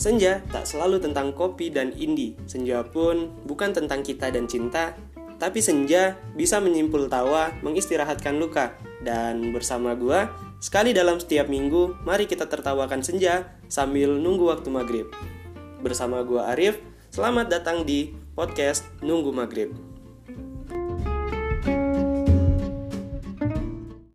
Senja tak selalu tentang kopi dan indie. Senja pun bukan tentang kita dan cinta, tapi senja bisa menyimpul tawa, mengistirahatkan luka. Dan bersama gua, sekali dalam setiap minggu, mari kita tertawakan senja sambil nunggu waktu maghrib. Bersama gua Arif, selamat datang di podcast Nunggu Maghrib.